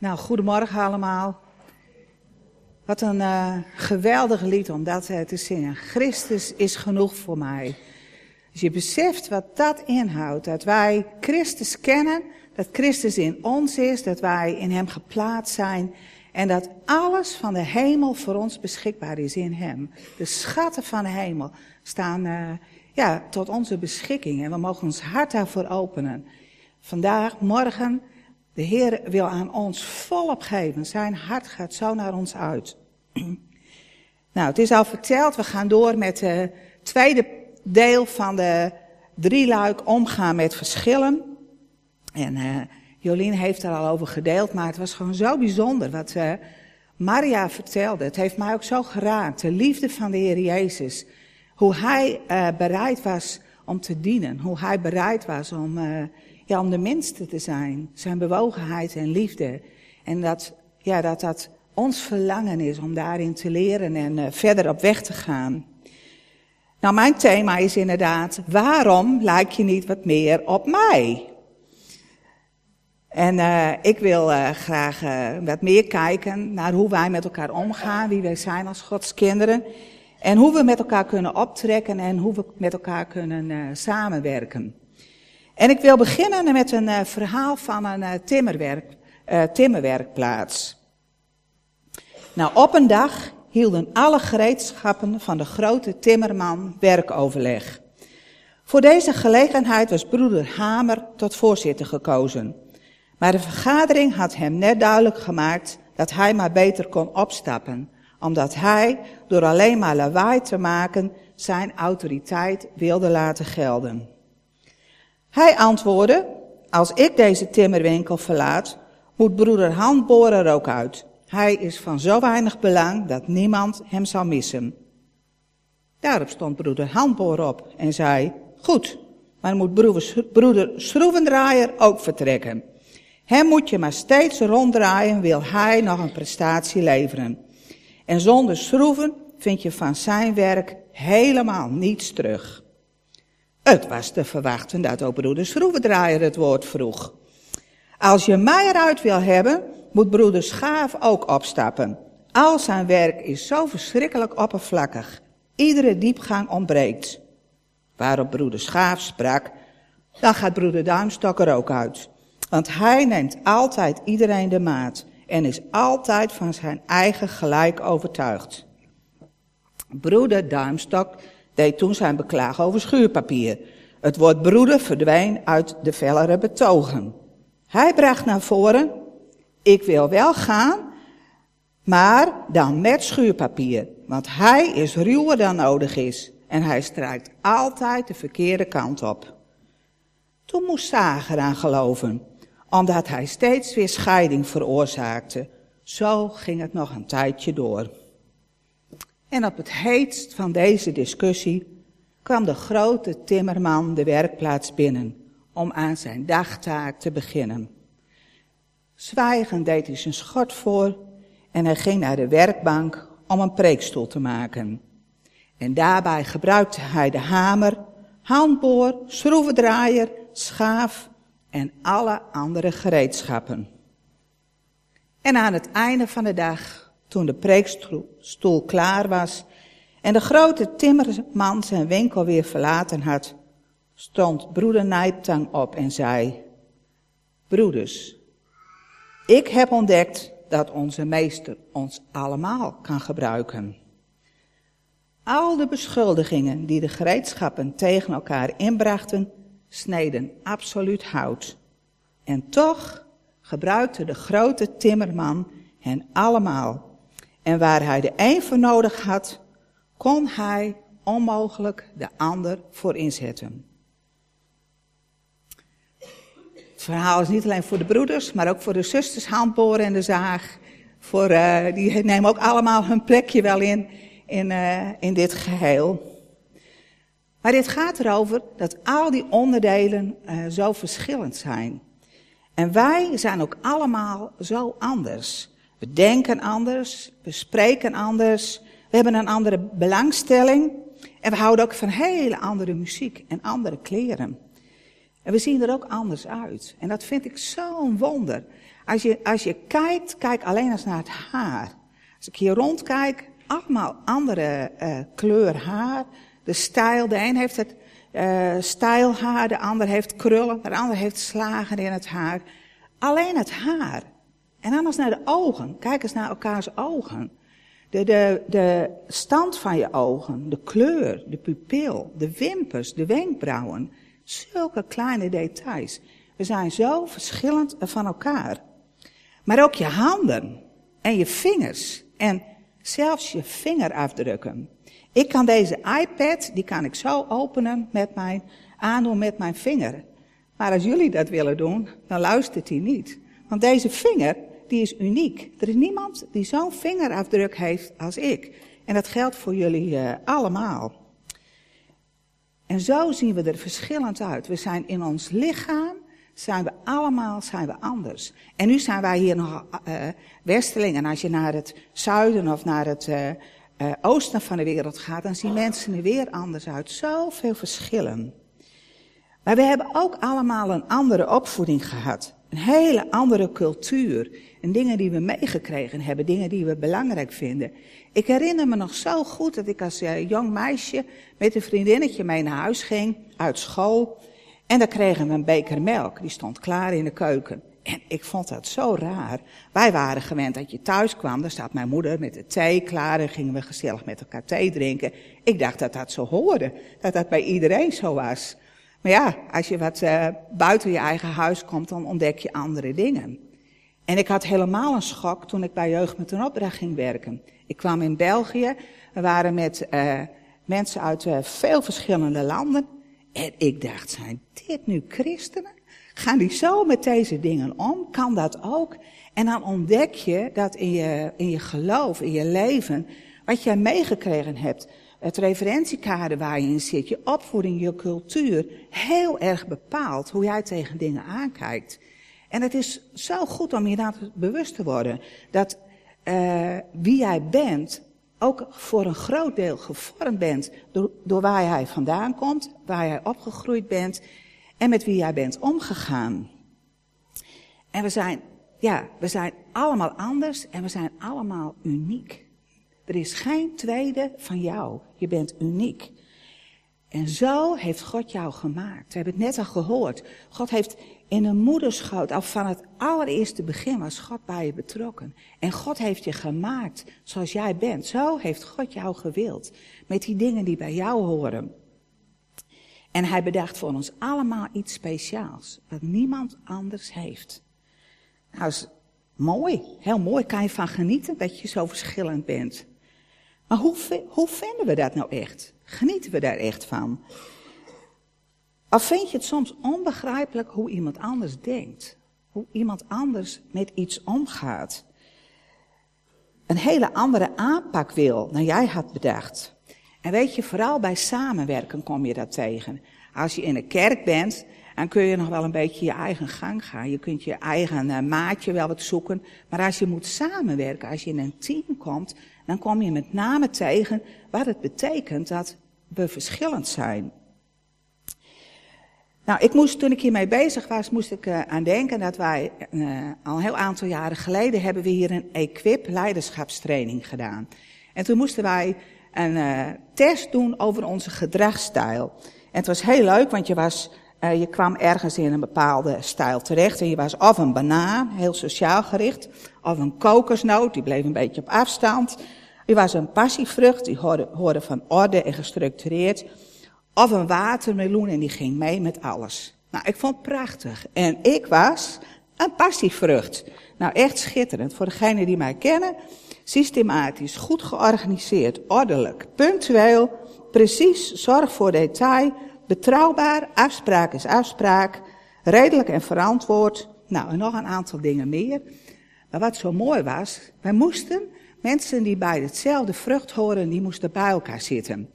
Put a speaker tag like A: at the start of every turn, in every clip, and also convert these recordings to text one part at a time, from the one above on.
A: Nou, goedemorgen allemaal. Wat een uh, geweldig lied om dat uh, te zingen. Christus is genoeg voor mij. Als je beseft wat dat inhoudt, dat wij Christus kennen, dat Christus in ons is, dat wij in Hem geplaatst zijn en dat alles van de hemel voor ons beschikbaar is in Hem. De schatten van de hemel staan uh, ja, tot onze beschikking en we mogen ons hart daarvoor openen. Vandaag, morgen, de Heer wil aan ons volop geven. Zijn hart gaat zo naar ons uit. nou, het is al verteld, we gaan door met het tweede deel van de drieluik omgaan met verschillen. En uh, Jolien heeft er al over gedeeld, maar het was gewoon zo bijzonder wat uh, Maria vertelde. Het heeft mij ook zo geraakt. De liefde van de Heer Jezus. Hoe hij uh, bereid was om te dienen. Hoe hij bereid was om ja, om de minste te zijn. Zijn bewogenheid en liefde. En dat, ja, dat dat ons verlangen is om daarin te leren en uh, verder op weg te gaan. Nou, mijn thema is inderdaad, waarom lijk je niet wat meer op mij? En uh, ik wil uh, graag wat meer kijken naar hoe wij met elkaar omgaan, wie wij zijn als Gods kinderen. En hoe we met elkaar kunnen optrekken en hoe we met elkaar kunnen samenwerken. En ik wil beginnen met een uh, verhaal van een uh, timmerwerk, uh, timmerwerkplaats. Nou, op een dag hielden alle gereedschappen van de grote timmerman werkoverleg. Voor deze gelegenheid was broeder Hamer tot voorzitter gekozen. Maar de vergadering had hem net duidelijk gemaakt dat hij maar beter kon opstappen, omdat hij, door alleen maar lawaai te maken, zijn autoriteit wilde laten gelden. Hij antwoordde, als ik deze timmerwinkel verlaat, moet broeder Handboor er ook uit. Hij is van zo weinig belang dat niemand hem zal missen. Daarop stond broeder Handboor op en zei, goed, maar moet broeder, broeder Schroevendraaier ook vertrekken. Hem moet je maar steeds ronddraaien, wil hij nog een prestatie leveren. En zonder schroeven vind je van zijn werk helemaal niets terug. Het was te verwachten dat ook broeder Schroevendraaier het woord vroeg. Als je mij eruit wil hebben, moet broeder Schaaf ook opstappen. Al zijn werk is zo verschrikkelijk oppervlakkig. Iedere diepgang ontbreekt. Waarop broeder Schaaf sprak, dan gaat broeder Duimstok er ook uit. Want hij neemt altijd iedereen de maat en is altijd van zijn eigen gelijk overtuigd. Broeder Duimstok deed toen zijn beklag over schuurpapier. Het woord broeder verdween uit de fellere betogen. Hij bracht naar voren, ik wil wel gaan, maar dan met schuurpapier. Want hij is ruwer dan nodig is. En hij strijkt altijd de verkeerde kant op. Toen moest Sager aan geloven, omdat hij steeds weer scheiding veroorzaakte. Zo ging het nog een tijdje door. En op het heetst van deze discussie kwam de grote timmerman de werkplaats binnen om aan zijn dagtaak te beginnen. Zwijgend deed hij zijn schort voor en hij ging naar de werkbank om een preekstoel te maken. En daarbij gebruikte hij de hamer, handboor, schroevendraaier, schaaf en alle andere gereedschappen. En aan het einde van de dag toen de preekstoel klaar was en de grote timmerman zijn winkel weer verlaten had, stond broeder Nijptang op en zei, Broeders, ik heb ontdekt dat onze meester ons allemaal kan gebruiken. Al de beschuldigingen die de gereedschappen tegen elkaar inbrachten, sneden absoluut hout. En toch gebruikte de grote timmerman hen allemaal en waar hij de een voor nodig had, kon hij onmogelijk de ander voor inzetten. Het verhaal is niet alleen voor de broeders, maar ook voor de zusters Handboren en de Zaag. Voor, uh, die nemen ook allemaal hun plekje wel in, in, uh, in dit geheel. Maar dit gaat erover dat al die onderdelen uh, zo verschillend zijn. En wij zijn ook allemaal zo anders. We denken anders, we spreken anders, we hebben een andere belangstelling en we houden ook van hele andere muziek en andere kleren. En we zien er ook anders uit. En dat vind ik zo'n wonder. Als je, als je kijkt, kijk alleen eens naar het haar. Als ik hier rondkijk, allemaal andere uh, kleur haar. De stijl, de een heeft het uh, stijlhaar, de ander heeft krullen, de ander heeft slagen in het haar. Alleen het haar. En dan eens naar de ogen. Kijk eens naar elkaars ogen. De, de, de stand van je ogen, de kleur, de pupil, de wimpers, de wenkbrauwen. Zulke kleine details. We zijn zo verschillend van elkaar. Maar ook je handen en je vingers en zelfs je vingerafdrukken. Ik kan deze iPad, die kan ik zo openen met mijn, aandoen met mijn vinger. Maar als jullie dat willen doen, dan luistert hij niet. Want deze vinger, die is uniek. Er is niemand die zo'n vingerafdruk heeft als ik. En dat geldt voor jullie uh, allemaal. En zo zien we er verschillend uit. We zijn in ons lichaam, zijn we allemaal zijn we anders. En nu zijn wij hier nog uh, Westelingen. Als je naar het zuiden of naar het uh, oosten van de wereld gaat, dan zien mensen er weer anders uit. Zoveel verschillen. Maar we hebben ook allemaal een andere opvoeding gehad. Een hele andere cultuur. En dingen die we meegekregen hebben, dingen die we belangrijk vinden. Ik herinner me nog zo goed dat ik als uh, jong meisje met een vriendinnetje mee naar huis ging, uit school. En dan kregen we een beker melk, die stond klaar in de keuken. En ik vond dat zo raar. Wij waren gewend dat je thuis kwam, dan staat mijn moeder met de thee klaar en gingen we gezellig met elkaar thee drinken. Ik dacht dat dat zo hoorde, dat dat bij iedereen zo was. Maar ja, als je wat uh, buiten je eigen huis komt, dan ontdek je andere dingen. En ik had helemaal een schok toen ik bij Jeugd met een opdracht ging werken. Ik kwam in België, we waren met uh, mensen uit uh, veel verschillende landen. En ik dacht, zijn dit nu christenen? Gaan die zo met deze dingen om? Kan dat ook? En dan ontdek je dat in je, in je geloof, in je leven, wat jij meegekregen hebt, het referentiekader waar je in zit, je opvoeding, je cultuur, heel erg bepaalt hoe jij tegen dingen aankijkt. En het is zo goed om je bewust te worden dat uh, wie jij bent ook voor een groot deel gevormd bent door, door waar jij vandaan komt, waar jij opgegroeid bent en met wie jij bent omgegaan. En we zijn, ja, we zijn allemaal anders en we zijn allemaal uniek. Er is geen tweede van jou. Je bent uniek. En zo heeft God jou gemaakt. We hebben het net al gehoord. God heeft in een moederschoot, al van het allereerste begin was God bij je betrokken. En God heeft je gemaakt zoals jij bent. Zo heeft God jou gewild. Met die dingen die bij jou horen. En hij bedacht voor ons allemaal iets speciaals, wat niemand anders heeft. Nou, is mooi, heel mooi, kan je van genieten dat je zo verschillend bent. Maar hoe, hoe vinden we dat nou echt? Genieten we daar echt van? Of vind je het soms onbegrijpelijk hoe iemand anders denkt? Hoe iemand anders met iets omgaat? Een hele andere aanpak wil dan jij had bedacht. En weet je, vooral bij samenwerken kom je dat tegen. Als je in een kerk bent, dan kun je nog wel een beetje je eigen gang gaan. Je kunt je eigen uh, maatje wel wat zoeken. Maar als je moet samenwerken, als je in een team komt, dan kom je met name tegen wat het betekent dat we verschillend zijn. Nou, ik moest, toen ik hiermee bezig was, moest ik uh, aan denken dat wij uh, al een heel aantal jaren geleden hebben we hier een Equip leiderschapstraining gedaan. En toen moesten wij een uh, test doen over onze gedragsstijl. En het was heel leuk, want je was, je kwam ergens in een bepaalde stijl terecht. En je was of een banaan, heel sociaal gericht, of een kokosnoot, die bleef een beetje op afstand. Je was een passievrucht, die hoorde, hoorde van orde en gestructureerd. Of een watermeloen en die ging mee met alles. Nou, ik vond het prachtig. En ik was een passievrucht. Nou, echt schitterend. Voor degenen die mij kennen, systematisch, goed georganiseerd, ordelijk, punctueel, precies, zorg voor detail, betrouwbaar, afspraak is afspraak, redelijk en verantwoord. Nou, en nog een aantal dingen meer. Maar wat zo mooi was, wij moesten, mensen die bij hetzelfde vrucht horen, die moesten bij elkaar zitten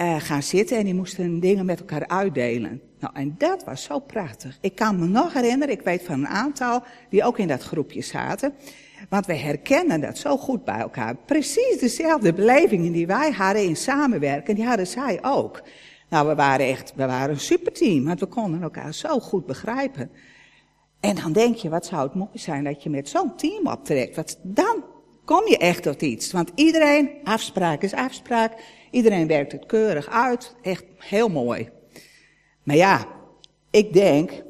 A: uh, gaan zitten en die moesten dingen met elkaar uitdelen. Nou, en dat was zo prachtig. Ik kan me nog herinneren, ik weet van een aantal die ook in dat groepje zaten. Want wij herkennen dat zo goed bij elkaar. Precies dezelfde belevingen die wij hadden in samenwerken, die hadden zij ook. Nou, we waren echt, we waren een superteam, want we konden elkaar zo goed begrijpen. En dan denk je, wat zou het mooi zijn dat je met zo'n team optrekt. Wat, dan kom je echt tot iets. Want iedereen, afspraak is afspraak. Iedereen werkt het keurig uit. Echt heel mooi. Maar ja, ik denk,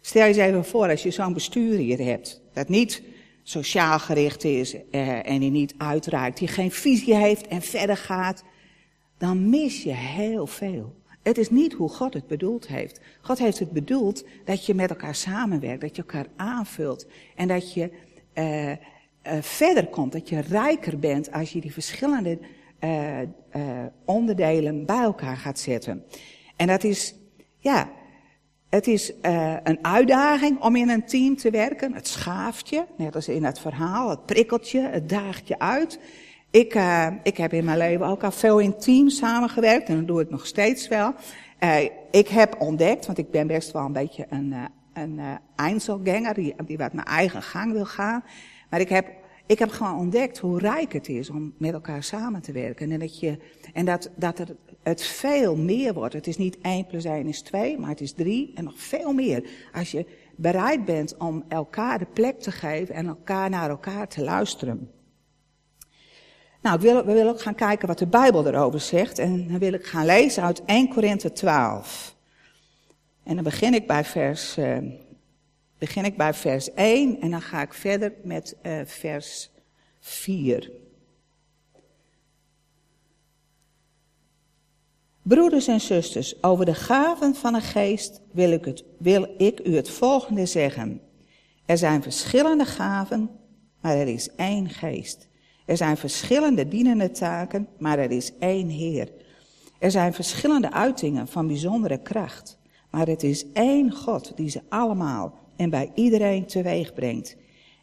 A: stel je eens even voor als je zo'n bestuur hier hebt. Dat niet sociaal gericht is eh, en die niet uitraakt. Die geen visie heeft en verder gaat. Dan mis je heel veel. Het is niet hoe God het bedoeld heeft. God heeft het bedoeld dat je met elkaar samenwerkt, dat je elkaar aanvult en dat je uh, uh, verder komt, dat je rijker bent als je die verschillende uh, onderdelen bij elkaar gaat zetten. En dat is, ja, het is een uitdaging om in een team te werken. Het schaaft je, net als in het verhaal, het prikkelt je, het daagt je uit. Ik, uh, ik heb in mijn leven ook al veel in teams samengewerkt en dat doe ik nog steeds wel. Uh, ik heb ontdekt, want ik ben best wel een beetje een, uh, een Einzelganger die, die wat mijn eigen gang wil gaan. Maar ik heb, ik heb gewoon ontdekt hoe rijk het is om met elkaar samen te werken. En dat, je, en dat, dat het, het veel meer wordt. Het is niet 1 plus 1 is 2, maar het is 3 en nog veel meer. Als je bereid bent om elkaar de plek te geven en elkaar naar elkaar te luisteren. Nou, ik wil, we willen ook gaan kijken wat de Bijbel erover zegt. En dan wil ik gaan lezen uit 1 Korinthe 12. En dan begin ik bij vers, uh, begin ik bij vers 1 en dan ga ik verder met uh, vers 4. Broeders en zusters, over de gaven van een geest wil ik, het, wil ik u het volgende zeggen. Er zijn verschillende gaven, maar er is één geest. Er zijn verschillende dienende taken, maar er is één Heer. Er zijn verschillende uitingen van bijzondere kracht, maar het is één God die ze allemaal en bij iedereen teweeg brengt.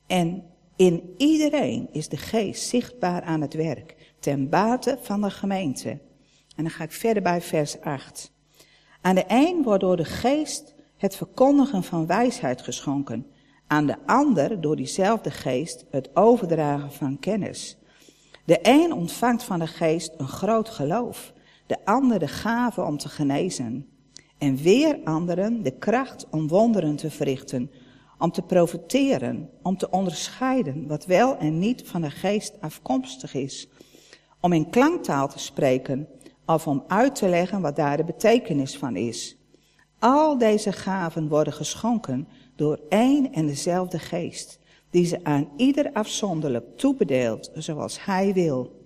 A: En in iedereen is de geest zichtbaar aan het werk, ten bate van de gemeente. En dan ga ik verder bij vers 8. Aan de een wordt door de geest het verkondigen van wijsheid geschonken. Aan de ander door diezelfde geest het overdragen van kennis. De een ontvangt van de geest een groot geloof, de ander de gave om te genezen. En weer anderen de kracht om wonderen te verrichten, om te profiteren, om te onderscheiden wat wel en niet van de geest afkomstig is, om in klanktaal te spreken of om uit te leggen wat daar de betekenis van is. Al deze gaven worden geschonken door één en dezelfde geest, die ze aan ieder afzonderlijk toebedeelt zoals hij wil.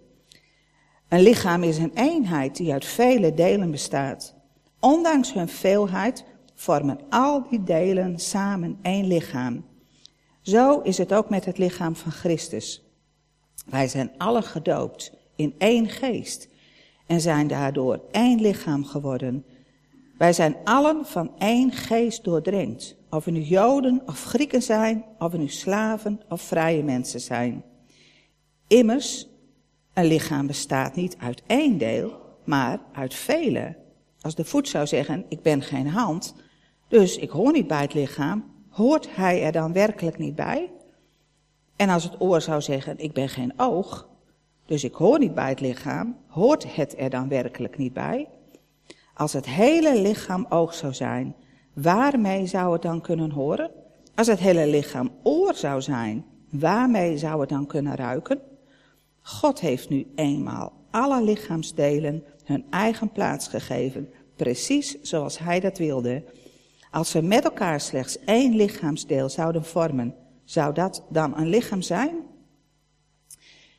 A: Een lichaam is een eenheid die uit vele delen bestaat. Ondanks hun veelheid vormen al die delen samen één lichaam. Zo is het ook met het lichaam van Christus. Wij zijn allen gedoopt in één geest en zijn daardoor één lichaam geworden. Wij zijn allen van één geest doordrenkt. Of we nu Joden of Grieken zijn, of we nu slaven of vrije mensen zijn. Immers, een lichaam bestaat niet uit één deel, maar uit vele. Als de voet zou zeggen, ik ben geen hand, dus ik hoor niet bij het lichaam, hoort hij er dan werkelijk niet bij? En als het oor zou zeggen, ik ben geen oog, dus ik hoor niet bij het lichaam, hoort het er dan werkelijk niet bij? Als het hele lichaam oog zou zijn, waarmee zou het dan kunnen horen? Als het hele lichaam oor zou zijn, waarmee zou het dan kunnen ruiken? God heeft nu eenmaal alle lichaamsdelen hun eigen plaats gegeven, precies zoals Hij dat wilde. Als ze met elkaar slechts één lichaamsdeel zouden vormen, zou dat dan een lichaam zijn?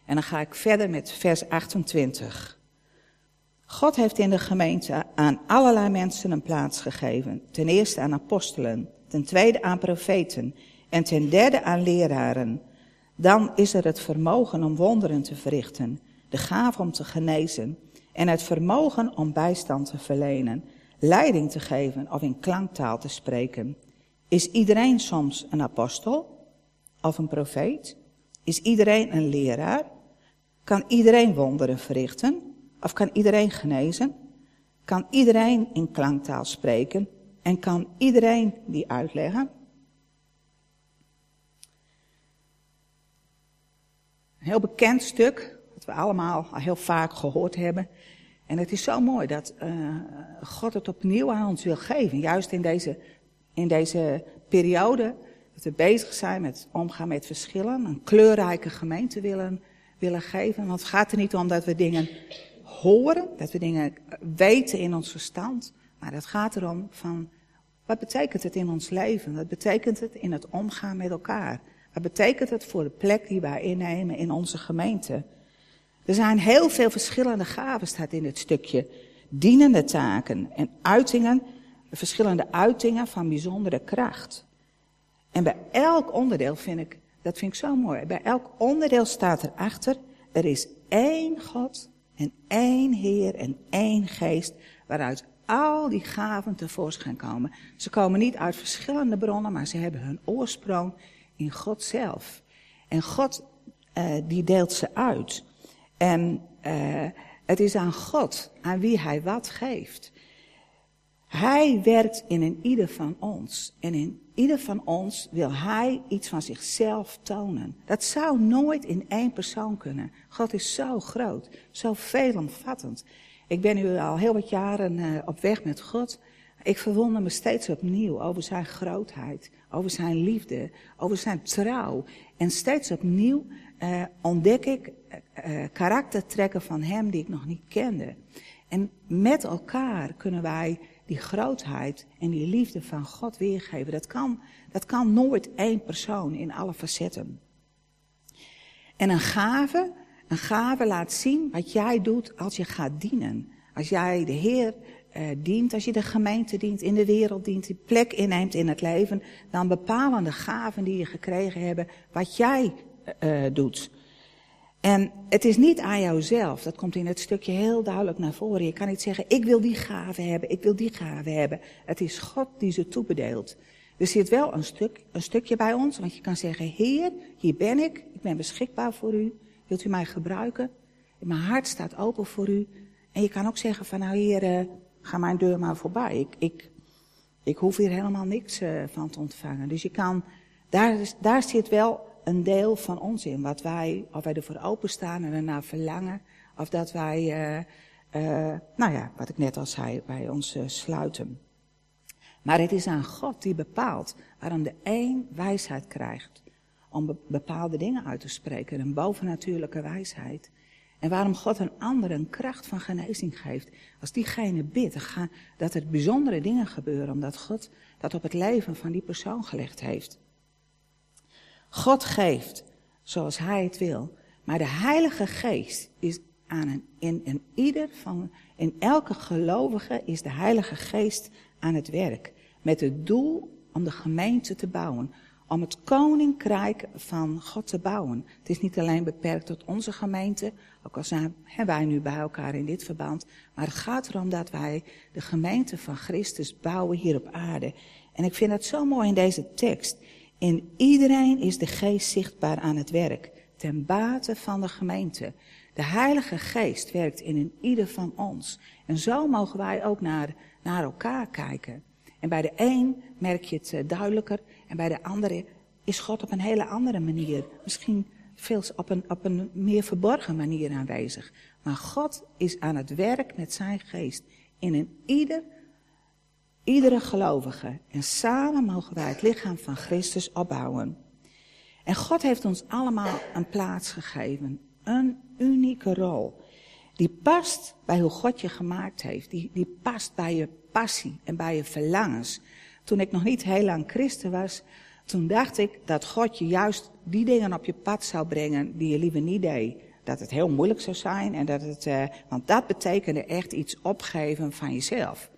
A: En dan ga ik verder met vers 28. God heeft in de gemeente aan allerlei mensen een plaats gegeven. Ten eerste aan apostelen, ten tweede aan profeten en ten derde aan leraren. Dan is er het vermogen om wonderen te verrichten, de gave om te genezen en het vermogen om bijstand te verlenen, leiding te geven of in klanktaal te spreken. Is iedereen soms een apostel of een profeet? Is iedereen een leraar? Kan iedereen wonderen verrichten? Of kan iedereen genezen? Kan iedereen in klanktaal spreken? En kan iedereen die uitleggen? Een heel bekend stuk, dat we allemaal al heel vaak gehoord hebben. En het is zo mooi dat uh, God het opnieuw aan ons wil geven. Juist in deze, in deze periode Dat we bezig zijn met omgaan met verschillen. Een kleurrijke gemeente willen, willen geven. Want het gaat er niet om dat we dingen horen. Dat we dingen weten in ons verstand. Maar het gaat erom van, wat betekent het in ons leven? Wat betekent het in het omgaan met elkaar? Wat betekent het voor de plek die wij innemen in onze gemeente? Er zijn heel veel verschillende gaven, staat in het stukje. Dienende taken en uitingen, verschillende uitingen van bijzondere kracht. En bij elk onderdeel vind ik, dat vind ik zo mooi, bij elk onderdeel staat erachter, er is één God en één Heer en één Geest, waaruit al die gaven tevoorschijn komen. Ze komen niet uit verschillende bronnen, maar ze hebben hun oorsprong in God zelf. En God, uh, die deelt ze uit. En uh, het is aan God aan wie Hij wat geeft. Hij werkt in ieder van ons. En in ieder van ons wil Hij iets van zichzelf tonen. Dat zou nooit in één persoon kunnen. God is zo groot, zo veelomvattend. Ik ben nu al heel wat jaren uh, op weg met God. Ik verwonder me steeds opnieuw over zijn grootheid, over zijn liefde, over zijn trouw. En steeds opnieuw uh, ontdek ik uh, karaktertrekken van hem die ik nog niet kende. En met elkaar kunnen wij die grootheid en die liefde van God weergeven. Dat kan, dat kan nooit één persoon in alle facetten. En een gave, een gave laat zien wat jij doet als je gaat dienen. Als jij de Heer uh, dient, als je de gemeente dient, in de wereld dient, die plek inneemt in het leven, dan bepalen de gaven die je gekregen hebben wat jij uh, doet. En het is niet aan jouzelf, dat komt in het stukje heel duidelijk naar voren. Je kan niet zeggen, ik wil die gave hebben, ik wil die gave hebben. Het is God die ze toebedeelt. Er zit wel een, stuk, een stukje bij ons, want je kan zeggen, Heer, hier ben ik, ik ben beschikbaar voor u. Wilt u mij gebruiken? Mijn hart staat open voor u. En je kan ook zeggen van, nou Heer, uh, ga mijn deur maar voorbij. Ik, ik, ik hoef hier helemaal niks uh, van te ontvangen. Dus je kan, daar, daar zit wel een deel van ons in. Wat wij, of wij ervoor openstaan en ernaar verlangen. Of dat wij, uh, nou ja, wat ik net al zei, bij ons uh, sluiten. Maar het is aan God die bepaalt waarom de een wijsheid krijgt. Om be bepaalde dingen uit te spreken, een bovennatuurlijke wijsheid. En waarom God een ander een kracht van genezing geeft. Als diegene bidt, dat er bijzondere dingen gebeuren, omdat God dat op het leven van die persoon gelegd heeft. God geeft zoals Hij het wil. Maar de Heilige Geest is aan een, in, ieder van, in elke gelovige is de Heilige Geest aan het werk. Met het doel om de gemeente te bouwen. Om het koninkrijk van God te bouwen. Het is niet alleen beperkt tot onze gemeente, ook al zijn wij nu bij elkaar in dit verband. Maar het gaat erom dat wij de gemeente van Christus bouwen hier op aarde. En ik vind het zo mooi in deze tekst. In iedereen is de geest zichtbaar aan het werk, ten bate van de gemeente. De Heilige Geest werkt in een ieder van ons. En zo mogen wij ook naar, naar elkaar kijken. En bij de een merk je het eh, duidelijker, en bij de andere is God op een hele andere manier, misschien veel op een, op een meer verborgen manier aanwezig. Maar God is aan het werk met zijn geest in een ieder Iedere gelovige. En samen mogen wij het lichaam van Christus opbouwen. En God heeft ons allemaal een plaats gegeven. Een unieke rol. Die past bij hoe God je gemaakt heeft. Die, die past bij je passie en bij je verlangens. Toen ik nog niet heel lang christen was, toen dacht ik dat God je juist die dingen op je pad zou brengen die je liever niet deed. Dat het heel moeilijk zou zijn en dat het, uh, want dat betekende echt iets opgeven van jezelf.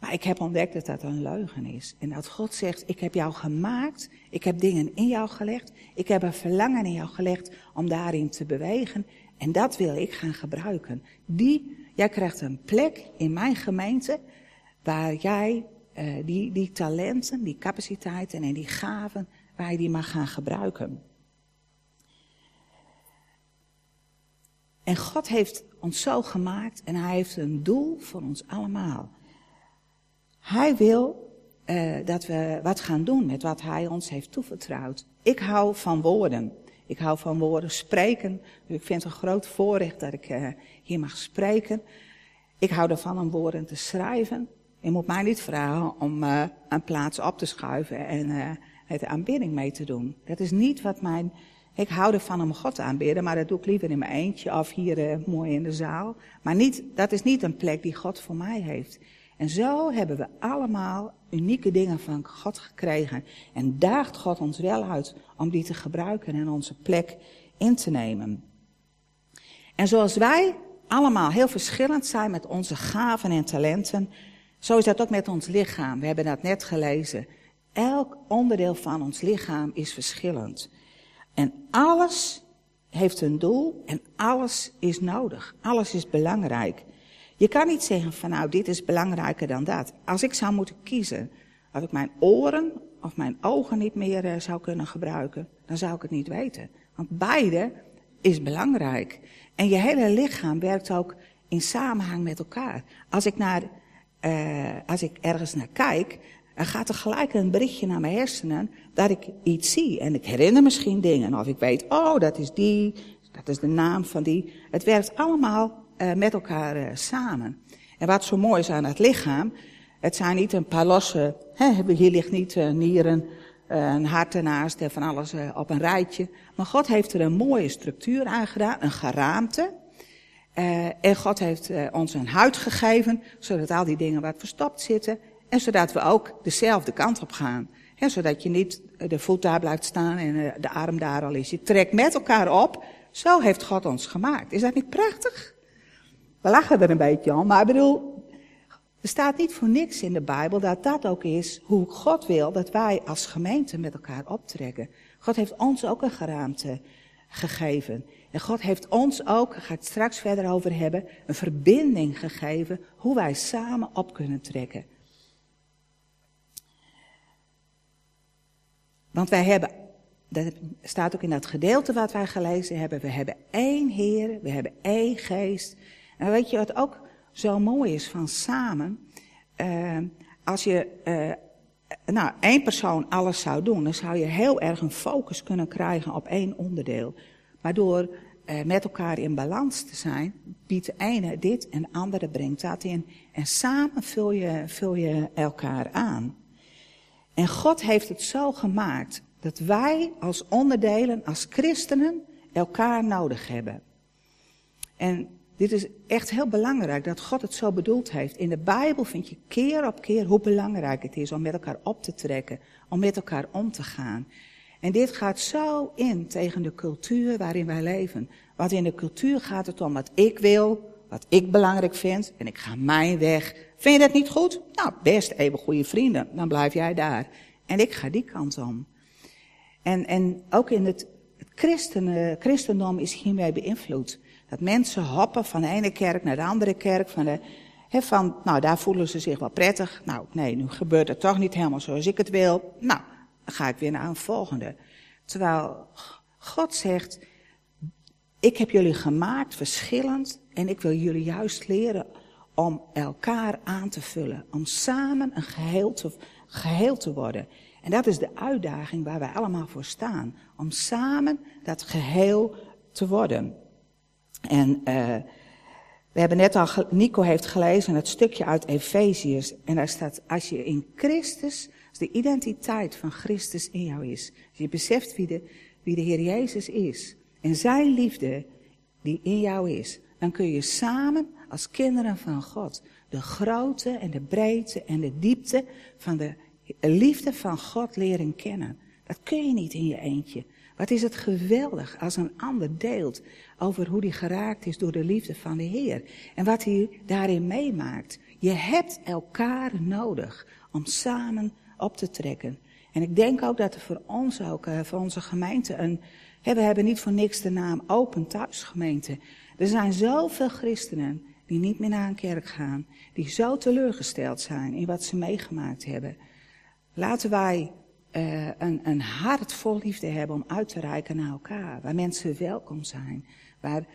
A: Maar ik heb ontdekt dat dat een leugen is. En dat God zegt, ik heb jou gemaakt, ik heb dingen in jou gelegd, ik heb een verlangen in jou gelegd om daarin te bewegen. En dat wil ik gaan gebruiken. Die, jij krijgt een plek in mijn gemeente waar jij uh, die, die talenten, die capaciteiten en die gaven, waar je die mag gaan gebruiken. En God heeft ons zo gemaakt en hij heeft een doel voor ons allemaal. Hij wil uh, dat we wat gaan doen met wat hij ons heeft toevertrouwd. Ik hou van woorden. Ik hou van woorden spreken. ik vind het een groot voorrecht dat ik uh, hier mag spreken. Ik hou ervan om woorden te schrijven. Je moet mij niet vragen om uh, een plaats op te schuiven en het aanbidding mee te doen. Dat is niet wat mijn. Ik hou ervan om God aanbidden, maar dat doe ik liever in mijn eentje of hier mooi in de zaal. Maar niet, dat is niet een plek die God voor mij heeft. En zo hebben we allemaal unieke dingen van God gekregen. En daagt God ons wel uit om die te gebruiken en onze plek in te nemen. En zoals wij allemaal heel verschillend zijn met onze gaven en talenten, zo is dat ook met ons lichaam. We hebben dat net gelezen. Elk onderdeel van ons lichaam is verschillend. En alles heeft een doel en alles is nodig. Alles is belangrijk. Je kan niet zeggen van nou, dit is belangrijker dan dat. Als ik zou moeten kiezen, of ik mijn oren of mijn ogen niet meer uh, zou kunnen gebruiken, dan zou ik het niet weten. Want beide is belangrijk. En je hele lichaam werkt ook in samenhang met elkaar. Als ik, naar, uh, als ik ergens naar kijk, dan gaat er gelijk een berichtje naar mijn hersenen dat ik iets zie. En ik herinner misschien dingen. Of ik weet, oh, dat is die, dat is de naam van die. Het werkt allemaal uh, met elkaar uh, samen. En wat zo mooi is aan het lichaam, het zijn niet een paar losse, hè, hier ligt niet uh, nieren, een hart ernaast en van alles op een rijtje. Maar God heeft er een mooie structuur aan gedaan, een geraamte. en God heeft ons een huid gegeven, zodat al die dingen wat verstopt zitten. En zodat we ook dezelfde kant op gaan. Zodat je niet de voet daar blijft staan en de arm daar al is. Je trekt met elkaar op. Zo heeft God ons gemaakt. Is dat niet prachtig? We lachen er een beetje om, maar ik bedoel, er staat niet voor niks in de Bijbel dat dat ook is hoe God wil dat wij als gemeente met elkaar optrekken. God heeft ons ook een geraamte gegeven. En God heeft ons ook, daar ga ik het straks verder over hebben, een verbinding gegeven hoe wij samen op kunnen trekken. Want wij hebben, dat staat ook in dat gedeelte wat wij gelezen hebben, we hebben één Heer, we hebben één geest. En weet je wat ook zo mooi is van samen? Uh, als je, uh, nou, één persoon alles zou doen, dan zou je heel erg een focus kunnen krijgen op één onderdeel. Maar door uh, met elkaar in balans te zijn, biedt de ene dit en de andere brengt dat in. En samen vul je, vul je elkaar aan. En God heeft het zo gemaakt dat wij als onderdelen, als christenen, elkaar nodig hebben. En dit is echt heel belangrijk dat God het zo bedoeld heeft. In de Bijbel vind je keer op keer hoe belangrijk het is om met elkaar op te trekken, om met elkaar om te gaan. En dit gaat zo in tegen de cultuur waarin wij leven. Want in de cultuur gaat het om wat ik wil, wat ik belangrijk vind, en ik ga mijn weg. Vind je dat niet goed? Nou, best even goede vrienden, dan blijf jij daar. En ik ga die kant om. En, en ook in het, het christen, christendom is hiermee beïnvloed. Dat mensen hoppen van de ene kerk naar de andere kerk. Van de, he, van, nou, daar voelen ze zich wel prettig. Nou, nee, nu gebeurt het toch niet helemaal zoals ik het wil. Nou, dan ga ik weer naar een volgende. Terwijl God zegt, ik heb jullie gemaakt verschillend en ik wil jullie juist leren om elkaar aan te vullen. Om samen een geheel te, geheel te worden. En dat is de uitdaging waar wij allemaal voor staan. Om samen dat geheel te worden. En uh, we hebben net al, Nico heeft gelezen het stukje uit Efeziërs. En daar staat, als je in Christus, als de identiteit van Christus in jou is. Als je beseft wie de, wie de Heer Jezus is. En zijn liefde die in jou is. Dan kun je samen als kinderen van God de grootte en de breedte en de diepte van de liefde van God leren kennen. Dat kun je niet in je eentje. Wat is het geweldig als een ander deelt over hoe hij geraakt is door de liefde van de Heer. En wat hij daarin meemaakt. Je hebt elkaar nodig om samen op te trekken. En ik denk ook dat er voor ons ook, eh, voor onze gemeente, een, we hebben niet voor niks de naam Open Thuisgemeente. Er zijn zoveel christenen die niet meer naar een kerk gaan, die zo teleurgesteld zijn in wat ze meegemaakt hebben. Laten wij uh, een, een hart vol liefde hebben om uit te reiken naar elkaar. Waar mensen welkom zijn. Waar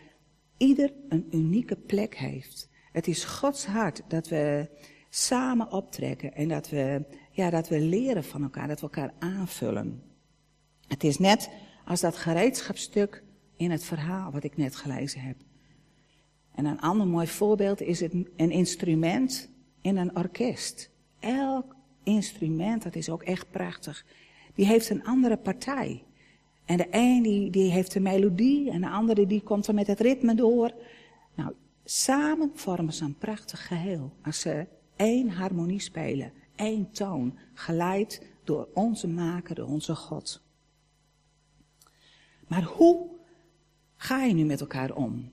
A: ieder een unieke plek heeft. Het is Gods hart dat we samen optrekken en dat we, ja, dat we leren van elkaar, dat we elkaar aanvullen. Het is net als dat gereedschapstuk in het verhaal wat ik net gelezen heb. En een ander mooi voorbeeld is het, een instrument in een orkest. Elk instrument, dat is ook echt prachtig. die heeft een andere partij. En de een die, die heeft een melodie en de andere die komt er met het ritme door. Nou, samen vormen ze een prachtig geheel. Als ze één harmonie spelen, één toon, geleid door onze maker, door onze God. Maar hoe ga je nu met elkaar om?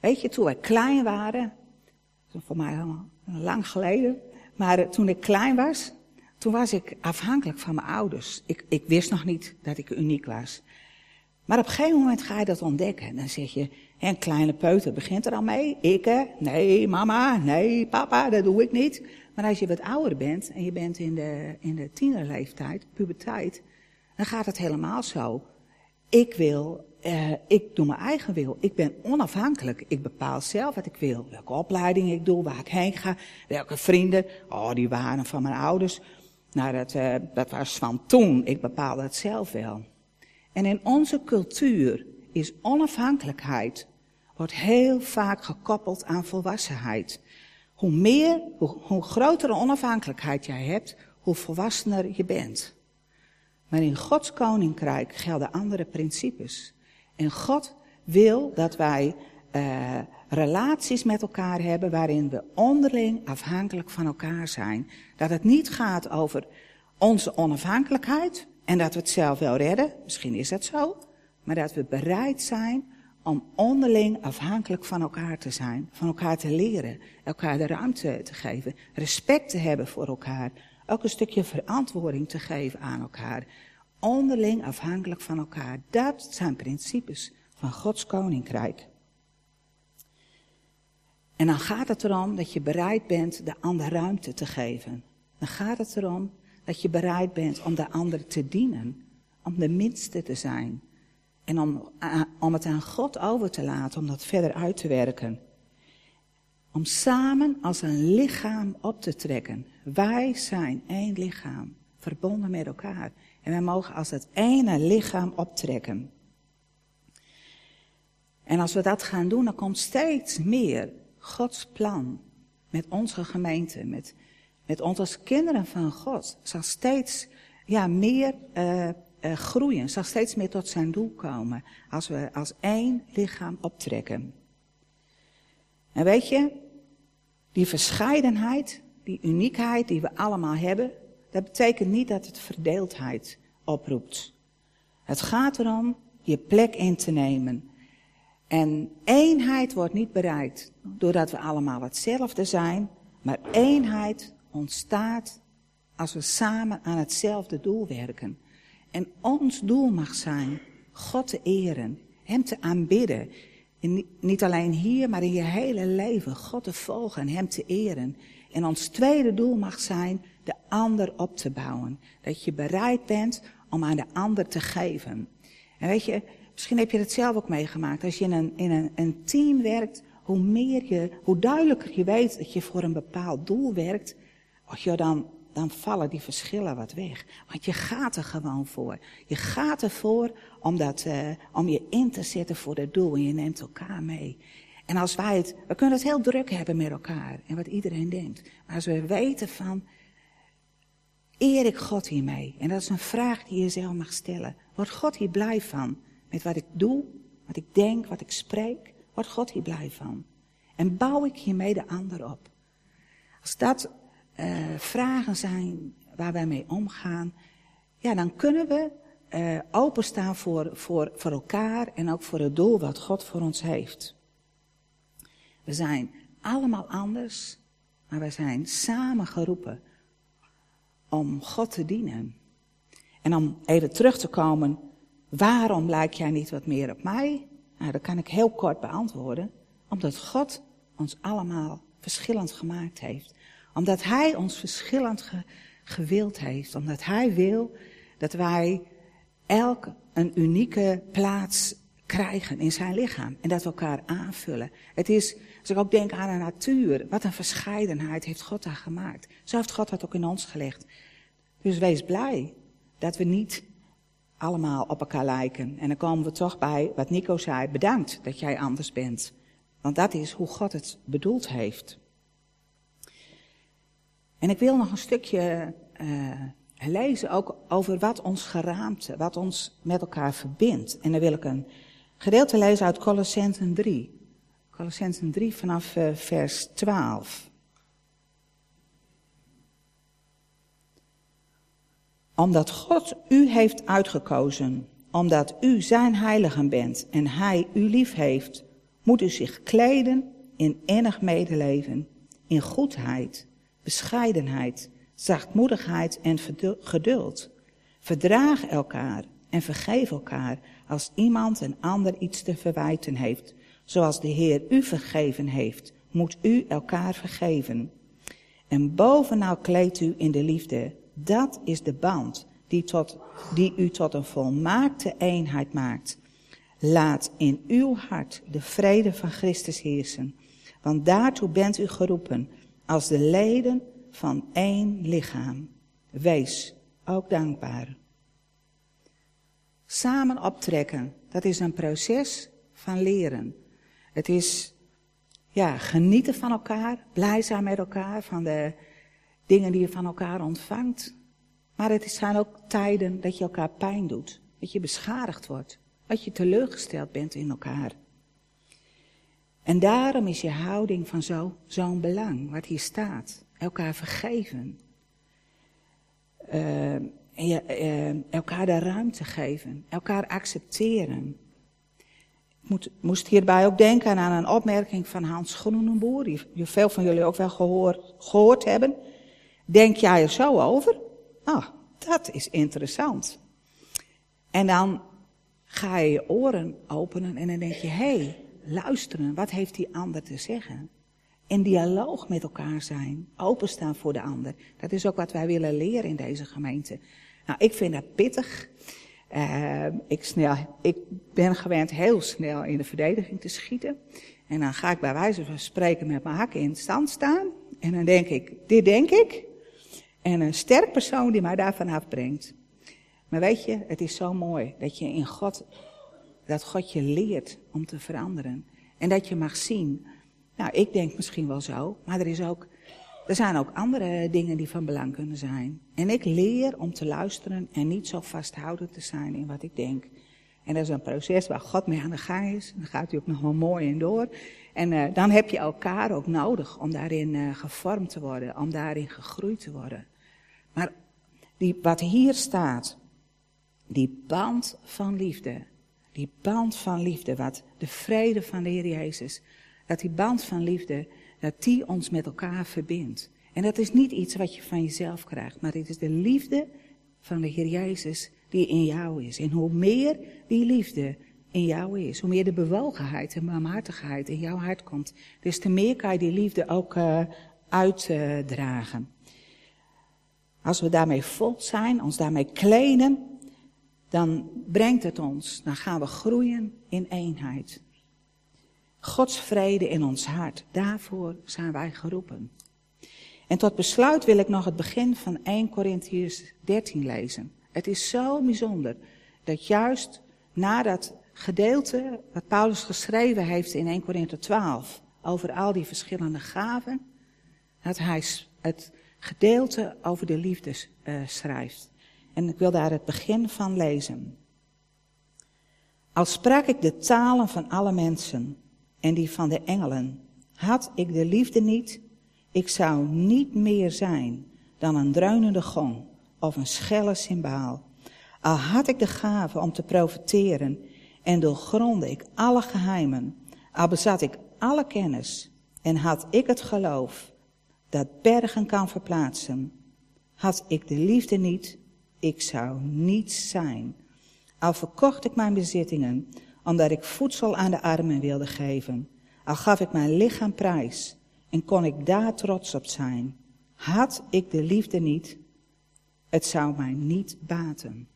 A: Weet je, toen wij klein waren, voor mij lang geleden, maar toen ik klein was, toen was ik afhankelijk van mijn ouders. Ik, ik wist nog niet dat ik uniek was. Maar op een gegeven moment ga je dat ontdekken. Dan zeg je, een kleine peuter begint er al mee. Ik, hè? Nee, mama, nee, papa, dat doe ik niet. Maar als je wat ouder bent en je bent in de, in de tienerleeftijd, puberteit, dan gaat het helemaal zo. Ik wil, uh, ik doe mijn eigen wil. Ik ben onafhankelijk. Ik bepaal zelf wat ik wil. Welke opleiding ik doe, waar ik heen ga, welke vrienden. Oh, die waren van mijn ouders. Nou, dat, uh, dat was van toen. Ik bepaalde het zelf wel. En in onze cultuur is onafhankelijkheid, wordt heel vaak gekoppeld aan volwassenheid. Hoe meer, hoe grotere onafhankelijkheid jij hebt, hoe volwassener je bent. Maar in Gods koninkrijk gelden andere principes. En God wil dat wij uh, relaties met elkaar hebben waarin we onderling afhankelijk van elkaar zijn. Dat het niet gaat over onze onafhankelijkheid en dat we het zelf wel redden. Misschien is dat zo. Maar dat we bereid zijn om onderling afhankelijk van elkaar te zijn. Van elkaar te leren. Elkaar de ruimte te geven. Respect te hebben voor elkaar. Ook een stukje verantwoording te geven aan elkaar. Onderling afhankelijk van elkaar. Dat zijn principes van Gods koninkrijk. En dan gaat het erom dat je bereid bent de ander ruimte te geven. Dan gaat het erom dat je bereid bent om de ander te dienen. Om de minste te zijn. En om, om het aan God over te laten, om dat verder uit te werken. Om samen als een lichaam op te trekken. Wij zijn één lichaam, verbonden met elkaar. En wij mogen als het ene lichaam optrekken. En als we dat gaan doen, dan komt steeds meer Gods plan met onze gemeente, met, met ons als kinderen van God, zal steeds ja, meer uh, uh, groeien, zal steeds meer tot zijn doel komen als we als één lichaam optrekken. En weet je, die verscheidenheid, die uniekheid die we allemaal hebben, dat betekent niet dat het verdeeldheid oproept. Het gaat erom je plek in te nemen. En eenheid wordt niet bereikt doordat we allemaal hetzelfde zijn, maar eenheid ontstaat als we samen aan hetzelfde doel werken. En ons doel mag zijn God te eren, Hem te aanbidden. En niet alleen hier, maar in je hele leven God te volgen en Hem te eren. En ons tweede doel mag zijn de ander op te bouwen. Dat je bereid bent om aan de ander te geven. En weet je, misschien heb je het zelf ook meegemaakt. Als je in een, in een, een team werkt, hoe meer je, hoe duidelijker je weet dat je voor een bepaald doel werkt, je, dan, dan vallen die verschillen wat weg. Want je gaat er gewoon voor. Je gaat ervoor om, dat, uh, om je in te zetten voor het doel en je neemt elkaar mee. En als wij het, we kunnen het heel druk hebben met elkaar en wat iedereen denkt. Maar als we weten van, eer ik God hiermee? En dat is een vraag die je zelf mag stellen. Wordt God hier blij van? Met wat ik doe, wat ik denk, wat ik spreek? Wordt God hier blij van? En bouw ik hiermee de ander op? Als dat uh, vragen zijn waar wij mee omgaan, ja, dan kunnen we uh, openstaan voor, voor, voor elkaar en ook voor het doel wat God voor ons heeft. We zijn allemaal anders, maar we zijn samen geroepen om God te dienen. En om even terug te komen, waarom lijk jij niet wat meer op mij? Nou, dat kan ik heel kort beantwoorden. Omdat God ons allemaal verschillend gemaakt heeft omdat Hij ons verschillend ge, gewild heeft. Omdat Hij wil dat wij elk een unieke plaats krijgen in zijn lichaam. En dat we elkaar aanvullen. Het is, als ik ook denk aan de natuur, wat een verscheidenheid heeft God daar gemaakt. Zo heeft God dat ook in ons gelegd. Dus wees blij dat we niet allemaal op elkaar lijken. En dan komen we toch bij wat Nico zei. Bedankt dat jij anders bent. Want dat is hoe God het bedoeld heeft. En ik wil nog een stukje uh, lezen ook over wat ons geraamte, wat ons met elkaar verbindt. En dan wil ik een gedeelte lezen uit Colossensen 3. Colossensen 3 vanaf uh, vers 12. Omdat God u heeft uitgekozen, omdat u zijn heiligen bent en hij u lief heeft, moet u zich kleden in innig medeleven, in goedheid, bescheidenheid, zachtmoedigheid en geduld. Verdraag elkaar en vergeef elkaar als iemand een ander iets te verwijten heeft. Zoals de Heer u vergeven heeft, moet u elkaar vergeven. En bovenal kleedt u in de liefde. Dat is de band die, tot, die u tot een volmaakte eenheid maakt. Laat in uw hart de vrede van Christus heersen. Want daartoe bent u geroepen als de leden van één lichaam. Wees ook dankbaar. Samen optrekken, dat is een proces van leren. Het is ja, genieten van elkaar, blij zijn met elkaar, van de dingen die je van elkaar ontvangt. Maar het zijn ook tijden dat je elkaar pijn doet, dat je beschadigd wordt, dat je teleurgesteld bent in elkaar. En daarom is je houding van zo'n zo belang, wat hier staat. Elkaar vergeven. Uh, uh, elkaar de ruimte geven. Elkaar accepteren. Ik moet, moest hierbij ook denken aan een opmerking van Hans Groenenboer, die veel van jullie ook wel gehoord, gehoord hebben. Denk jij er zo over? Ah, dat is interessant. En dan ga je je oren openen en dan denk je, hé, hey, luisteren, wat heeft die ander te zeggen? In dialoog met elkaar zijn, openstaan voor de ander. Dat is ook wat wij willen leren in deze gemeente. Nou, ik vind dat pittig. Uh, ik, snel, ik ben gewend heel snel in de verdediging te schieten. En dan ga ik bij wijze van spreken met mijn hakken in stand staan. En dan denk ik, dit denk ik. En een sterk persoon die mij daarvan afbrengt. Maar weet je, het is zo mooi dat je in God dat God je leert om te veranderen. En dat je mag zien, nou ik denk misschien wel zo, maar er, is ook, er zijn ook andere dingen die van belang kunnen zijn. En ik leer om te luisteren en niet zo vasthoudend te zijn in wat ik denk. En dat is een proces waar God mee aan de gang is. En daar gaat hij ook nog wel mooi in door. En uh, dan heb je elkaar ook nodig om daarin uh, gevormd te worden, om daarin gegroeid te worden. Maar die, wat hier staat, die band van liefde, die band van liefde, wat de vrede van de Heer Jezus, dat die band van liefde, dat die ons met elkaar verbindt. En dat is niet iets wat je van jezelf krijgt, maar het is de liefde van de Heer Jezus die in jou is. En hoe meer die liefde in jou is, hoe meer de bewogenheid en barmhartigheid in jouw hart komt, des te meer kan je die liefde ook uh, uitdragen. Als we daarmee vol zijn, ons daarmee kleden, dan brengt het ons, dan gaan we groeien in eenheid. Gods vrede in ons hart, daarvoor zijn wij geroepen. En tot besluit wil ik nog het begin van 1 Corinthians 13 lezen. Het is zo bijzonder dat juist na dat gedeelte wat Paulus geschreven heeft in 1 Corinthië 12 over al die verschillende gaven, dat hij het gedeelte over de liefde uh, schrijft. En ik wil daar het begin van lezen. Als sprak ik de talen van alle mensen en die van de engelen, had ik de liefde niet, ik zou niet meer zijn dan een dreunende gong of een schelle cymbaal. Al had ik de gave om te profiteren en doorgronde ik alle geheimen, al bezat ik alle kennis en had ik het geloof dat bergen kan verplaatsen, had ik de liefde niet, ik zou niets zijn. Al verkocht ik mijn bezittingen, omdat ik voedsel aan de armen wilde geven. Al gaf ik mijn lichaam prijs en kon ik daar trots op zijn. Had ik de liefde niet, het zou mij niet baten.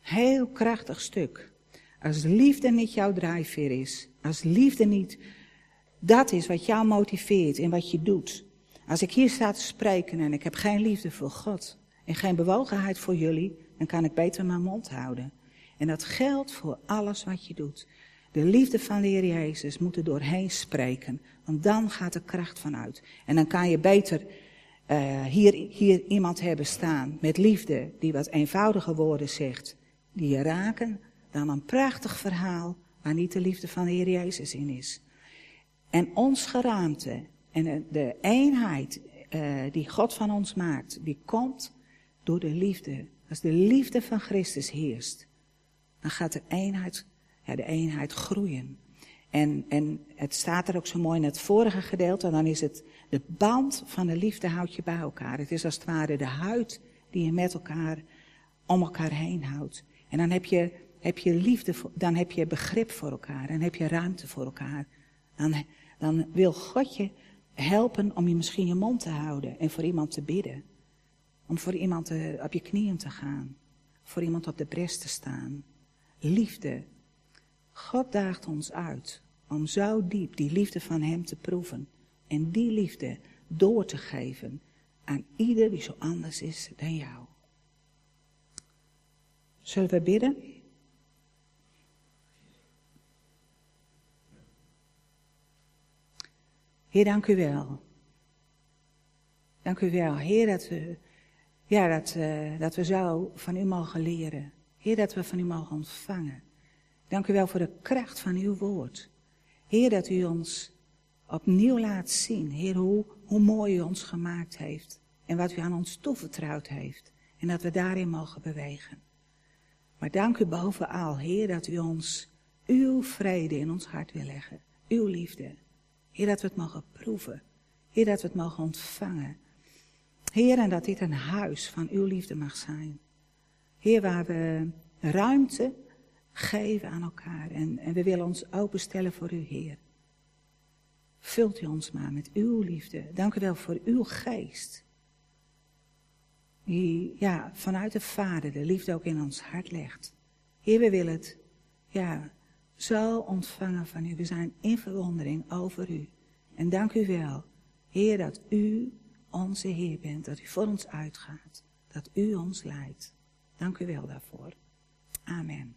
A: Heel krachtig stuk. Als liefde niet jouw drijfveer is, als liefde niet dat is wat jou motiveert in wat je doet. Als ik hier sta te spreken en ik heb geen liefde voor God, en geen bewogenheid voor jullie, dan kan ik beter mijn mond houden. En dat geldt voor alles wat je doet. De liefde van de Heer Jezus moet er doorheen spreken, want dan gaat de kracht vanuit. En dan kan je beter uh, hier, hier iemand hebben staan met liefde, die wat eenvoudige woorden zegt, die je raken, dan een prachtig verhaal waar niet de liefde van de Heer Jezus in is. En ons geraamte en de eenheid uh, die God van ons maakt, die komt door de liefde. Als de liefde van Christus heerst, dan gaat de eenheid, de eenheid groeien. En, en het staat er ook zo mooi in het vorige gedeelte, dan is het de band van de liefde houdt je bij elkaar. Het is als het ware de huid die je met elkaar om elkaar heen houdt. En dan heb je, heb je liefde, dan heb je begrip voor elkaar, dan heb je ruimte voor elkaar. Dan, dan wil God je helpen om je misschien je mond te houden en voor iemand te bidden. Om voor iemand te, op je knieën te gaan. Voor iemand op de bres te staan. Liefde. God daagt ons uit om zo diep die liefde van Hem te proeven. En die liefde door te geven aan ieder die zo anders is dan jou. Zullen we bidden? Heer, dank u wel. Dank u wel, Heer, dat we, ja, dat, uh, dat we zo van u mogen leren. Heer, dat we van u mogen ontvangen. Dank u wel voor de kracht van uw woord. Heer, dat u ons opnieuw laat zien, Heer, hoe, hoe mooi u ons gemaakt heeft. En wat u aan ons toevertrouwd heeft. En dat we daarin mogen bewegen. Maar dank u bovenal, Heer, dat u ons uw vrede in ons hart wil leggen. Uw liefde. Heer, dat we het mogen proeven. Heer, dat we het mogen ontvangen. Heer, en dat dit een huis van uw liefde mag zijn. Heer, waar we ruimte geven aan elkaar. En, en we willen ons openstellen voor u, Heer. Vult u ons maar met uw liefde. Dank u wel voor uw geest. Die ja, vanuit de Vader de liefde ook in ons hart legt. Heer, we willen het ja, zo ontvangen van u. We zijn in verwondering over u. En dank u wel, Heer, dat u onze Heer bent. Dat u voor ons uitgaat. Dat u ons leidt. Dank u wel daarvoor. Amen.